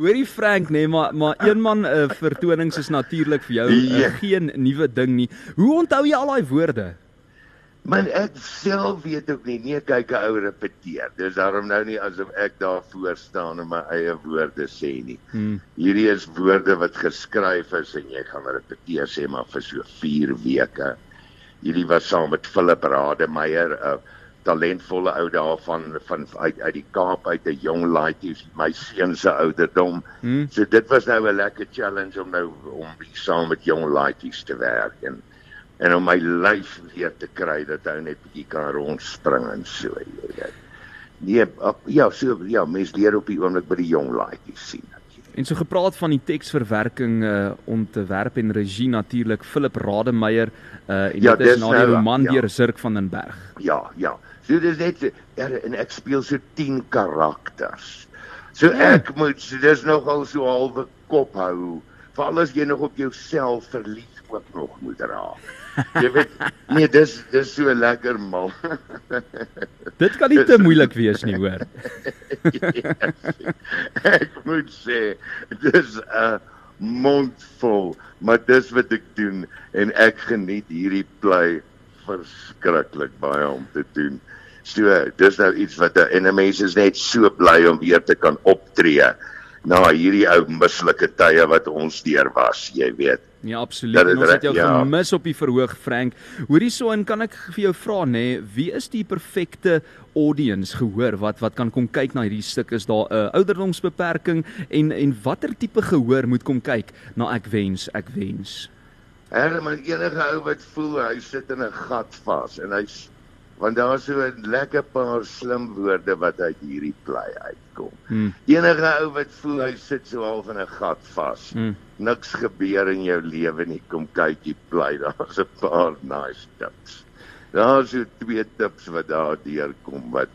Hoorie Frank, nee, maar maar een man 'n uh, vertonings is natuurlik vir jou uh, geen nuwe ding nie. Hoe onthou jy al daai woorde? Man ek self weet ook nie. Nee, kyk 'n ou repeteer. Dis daarom nou nie asof ek daar voor staan en my eie woorde sê nie. Hmm. Hierdie is woorde wat geskryf is en jy gaan repeteer sê maar vir so 4 weke. Hierdie was saam met Philip Rademeier 'n uh, talentvolle ou daarvan van uit uit die Kaap uit 'n jong laaitie my seun se ouderdom. Hmm. So dit was nou 'n lekker challenge om nou om saam met jong laaities te werk en en om my lyf weer te kry dat hy net bietjie kan rondspring en so jy weet. Nee, op, ja, so ja, mens leer op die oomblik by die jong laaities sien. En so gepraat van die teksverwerking uh ontwerp en regie natuurlik Philip Rademeier uh en ja, dit is na die nou, roman ja. deur Zirk van den Berg. Ja, ja. So dis net ja, en ek speel so 10 karakters. So ja. ek moet so dis nogal so halwe kop hou. Veral as jy nog op jouself verlies ook nog moet raak. Jy weet, nee, dis dis so lekker mal. Dit kan nie te moeilik wees nie, hoor. ek moet sê, dis 'n mondvol, maar dis wat ek doen en ek geniet hierdie play verskriklik baie om te doen. So dis nou iets wat 'n en mense is net so bly om weer te kan optree na hierdie ou mislike tye wat ons deur was, jy weet. Ja, absoluut. Dat, ons het jou ja. gemis op die verhoog, Frank. Hoorie so en kan ek vir jou vra nê, nee, wie is die perfekte audience gehoor wat wat kan kom kyk na hierdie stuk? Is daar 'n uh, ouderdomsbeperking en en watter tipe gehoor moet kom kyk na ek wens, ek wens? Herman, enige ou wat voel hy sit in 'n gat vas en hy's want daar's so 'n lekker paar slim woorde wat uit hierdie play uitkom. Hmm. Enige ou wat voel hy sit so half in 'n gat vas. Hmm. Niks gebeur in jou lewe nie. Kom kyk die play. Daar's 'n paar nice tips. Daar's so twee tips wat daar deurkom wat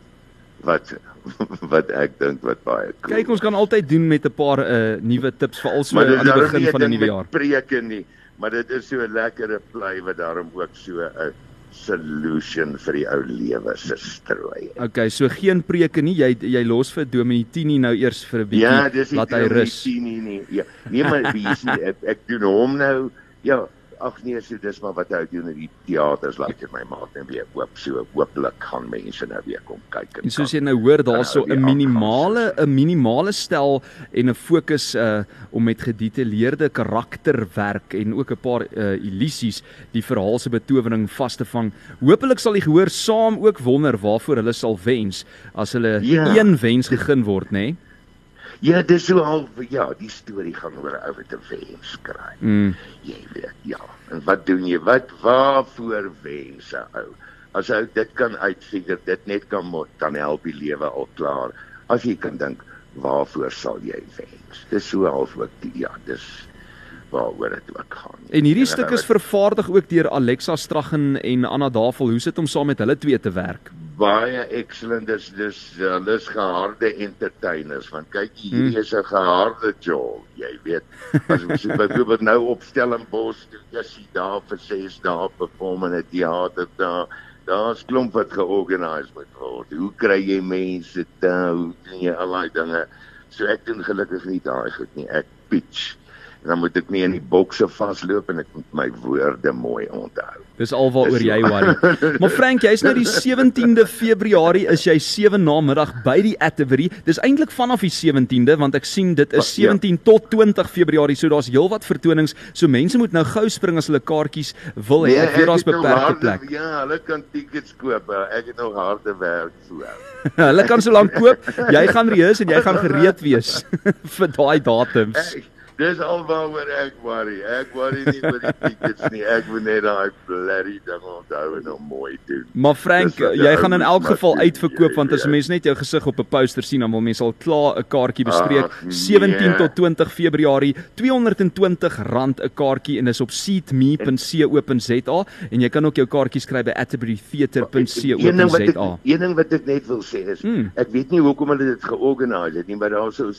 wat wat ek dink wat baie cool. Kyk, ons kan altyd doen met 'n paar uh nuwe tips vir alsou aan die begin van 'n nuwe jaar. Preke nie, maar dit is so 'n lekker play wat daarom ook so 'n solution vir die ou lewe se strooi. Okay, so geen preke nie. Jy jy los vir Dominee Tini nou eers vir 'n bietjie ja, laat hy rus. Ja, dis nie nie. Ja. Nee, maar wie is ek, ek doen hom nou. Ja, ag nee, so dis maar wat hy doen in die teaters laat like my maat en weer oop so hooplik gaan mense nou weer kom kyk en soos jy nou hoor daar's so 'n minimale 'n minimale stel en 'n fokus uh om met gedetailleerde karakterwerk en ook 'n paar uh illusies die verhaal se betowering vas te vang. Hoopelik sal die gehoor saam ook wonder waarvoor hulle sal wens as hulle ja. een wens gegee word, nê? Nee? Ja, dis so al ja, die storie gaan oor 'n ou wat 'n wens kry. Mm. Jy weet, ja. En wat doen jy? Wat waarvoor wens 'n ou? As hy dit kan uitfigure, dit net kan moet dan help die lewe al klaar. As jy kan dink, waarvoor sal jy wens? Dis so half ook die ja, dis waaroor dit ook gaan. En hierdie en stuk is vervaardig ook deur Alexa Straggen en Anna Davel. Hoe sit om saam met hulle twee te werk? Baie excellent dis dis hulle is geharde entertainers want kyk hierdie hmm. is 'n geharde job jy weet. As ons byvoorbeeld nou op Stellenbosch dis jy daar vir 6 dae perform in 'n teater daar daar's klomp wat georganiseer moet word. Hoe kry jy mense daar hoe doen jy al daai dinge? So ek doen gelukkig nie daai goed nie. Ek pitch dan moet ek nie in die bokse vasloop en ek moet my woorde mooi onthou. Dis alwaaroor jy worry. maar Frank, jy's nou die 17de Februarie is jy 7 namiddag by die Atterbury. Dis eintlik vanaf die 17de want ek sien dit is 17 ja. tot 20 Februarie. So daar's heelwat vertonings. So mense moet nou gou spring as hulle kaartjies wil hê. Nee, ek weet daar's beperkte plek. Ja, hulle kan tickets koop. Ek het nog harde werk voor. hulle kan so lank koop. Jy gaan reus en jy gaan gereed wees vir daai datums. Hey. Dis alwaaroor ek worry. Ek worry nie oor die tickets nie. Ek wil net daai bloody ding onthou en hom mooi doen. Maar Frank, jy gaan in elk geval uitverkoop want as 'n mens net jou gesig op 'n poster sien, dan wil mense al klaar 'n kaartjie bespreek. Ach, nee. 17 tot 20 Februarie, R220 'n kaartjie en is op seatme.co.za en jy kan ook jou kaartjies kry by atterburytheater.co.za. Een ding wat ek net wil sê is, hmm. ek weet nie hoekom hulle dit georganiseer het nie, maar daar's so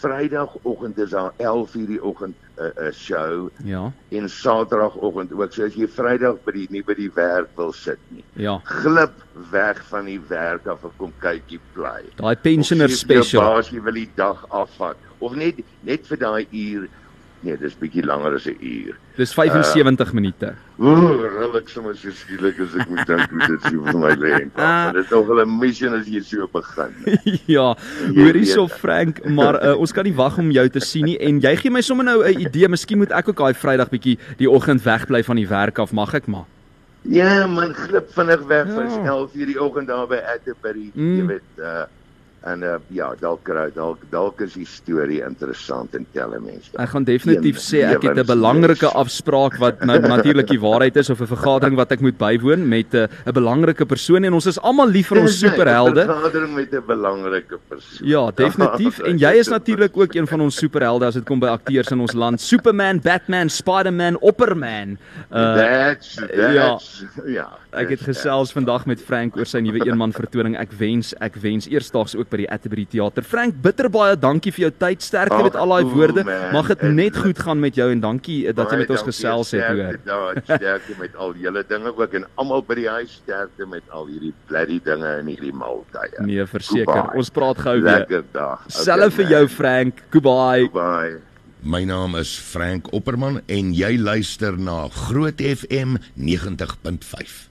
Vrydagoggend is daar 11:00 die oggend 'n uh, 'n uh, show. Ja. En Saterdagoggend ook. So as jy Vrydag by die nie by die werk wil sit nie. Ja. Glip weg van die werk af en kom kykie bly. Daai pensioner special. Baas jy wil die dag afvat of net net vir daai uur Nee, dis bietjie langer as 'n uur. Dis 75 uh, minute. Ooh, regtig sommer so skielik as ek moet dink hoe dit sou vir my lê. Maar dit is nog 'n mission as jy so begin. ja, hoor hierso Frank, maar uh, ons kan nie wag om jou te sien nie en jy gee my sommer nou 'n idee, miskien moet ek ook daai Vrydag bietjie die oggend wegbly van die werk af, mag ek maar? Ja, man, glip vinnig weg ja. van 11:00 die oggend daar by Atterbury, mm. jy weet, uh en uh, ja dalk dalk dalk is die storie interessant en tel mense. Ek gaan definitief sê ek het 'n belangrike afspraak wat nou natuurlik die waarheid is of 'n vergadering wat ek moet bywoon met 'n uh, belangrike persoon en ons is almal lief vir ons superhelde. 'n Vergadering met 'n belangrike persoon. Ja, definitief en jy is natuurlik ook een van ons superhelde as dit kom by akteurs in ons land. Superman, Batman, Spider-Man, Opperman. Uh that's, that's, ja. ja. Ek het gesels vandag met Frank oor sy nuwe eenman vertoning. Ek wens ek wens eersdaags ook by die Atterbury Theater. Frank, bitter baie dankie vir jou tyd. Sterkte met al daai woorde. Mag dit net goed gaan met jou en dankie dat jy met ons gesels het hoor. Ja, sterkte met al julle dinge ook en almal by die huis sterkte met al hierdie bloody dinge en hierdie maaltye. Nee, verseker. Ons praat gou weer. Lekker dag. Selfe vir jou Frank. Goodbye. Goodbye. My naam is Frank Opperman en jy luister na Groot FM 90.5.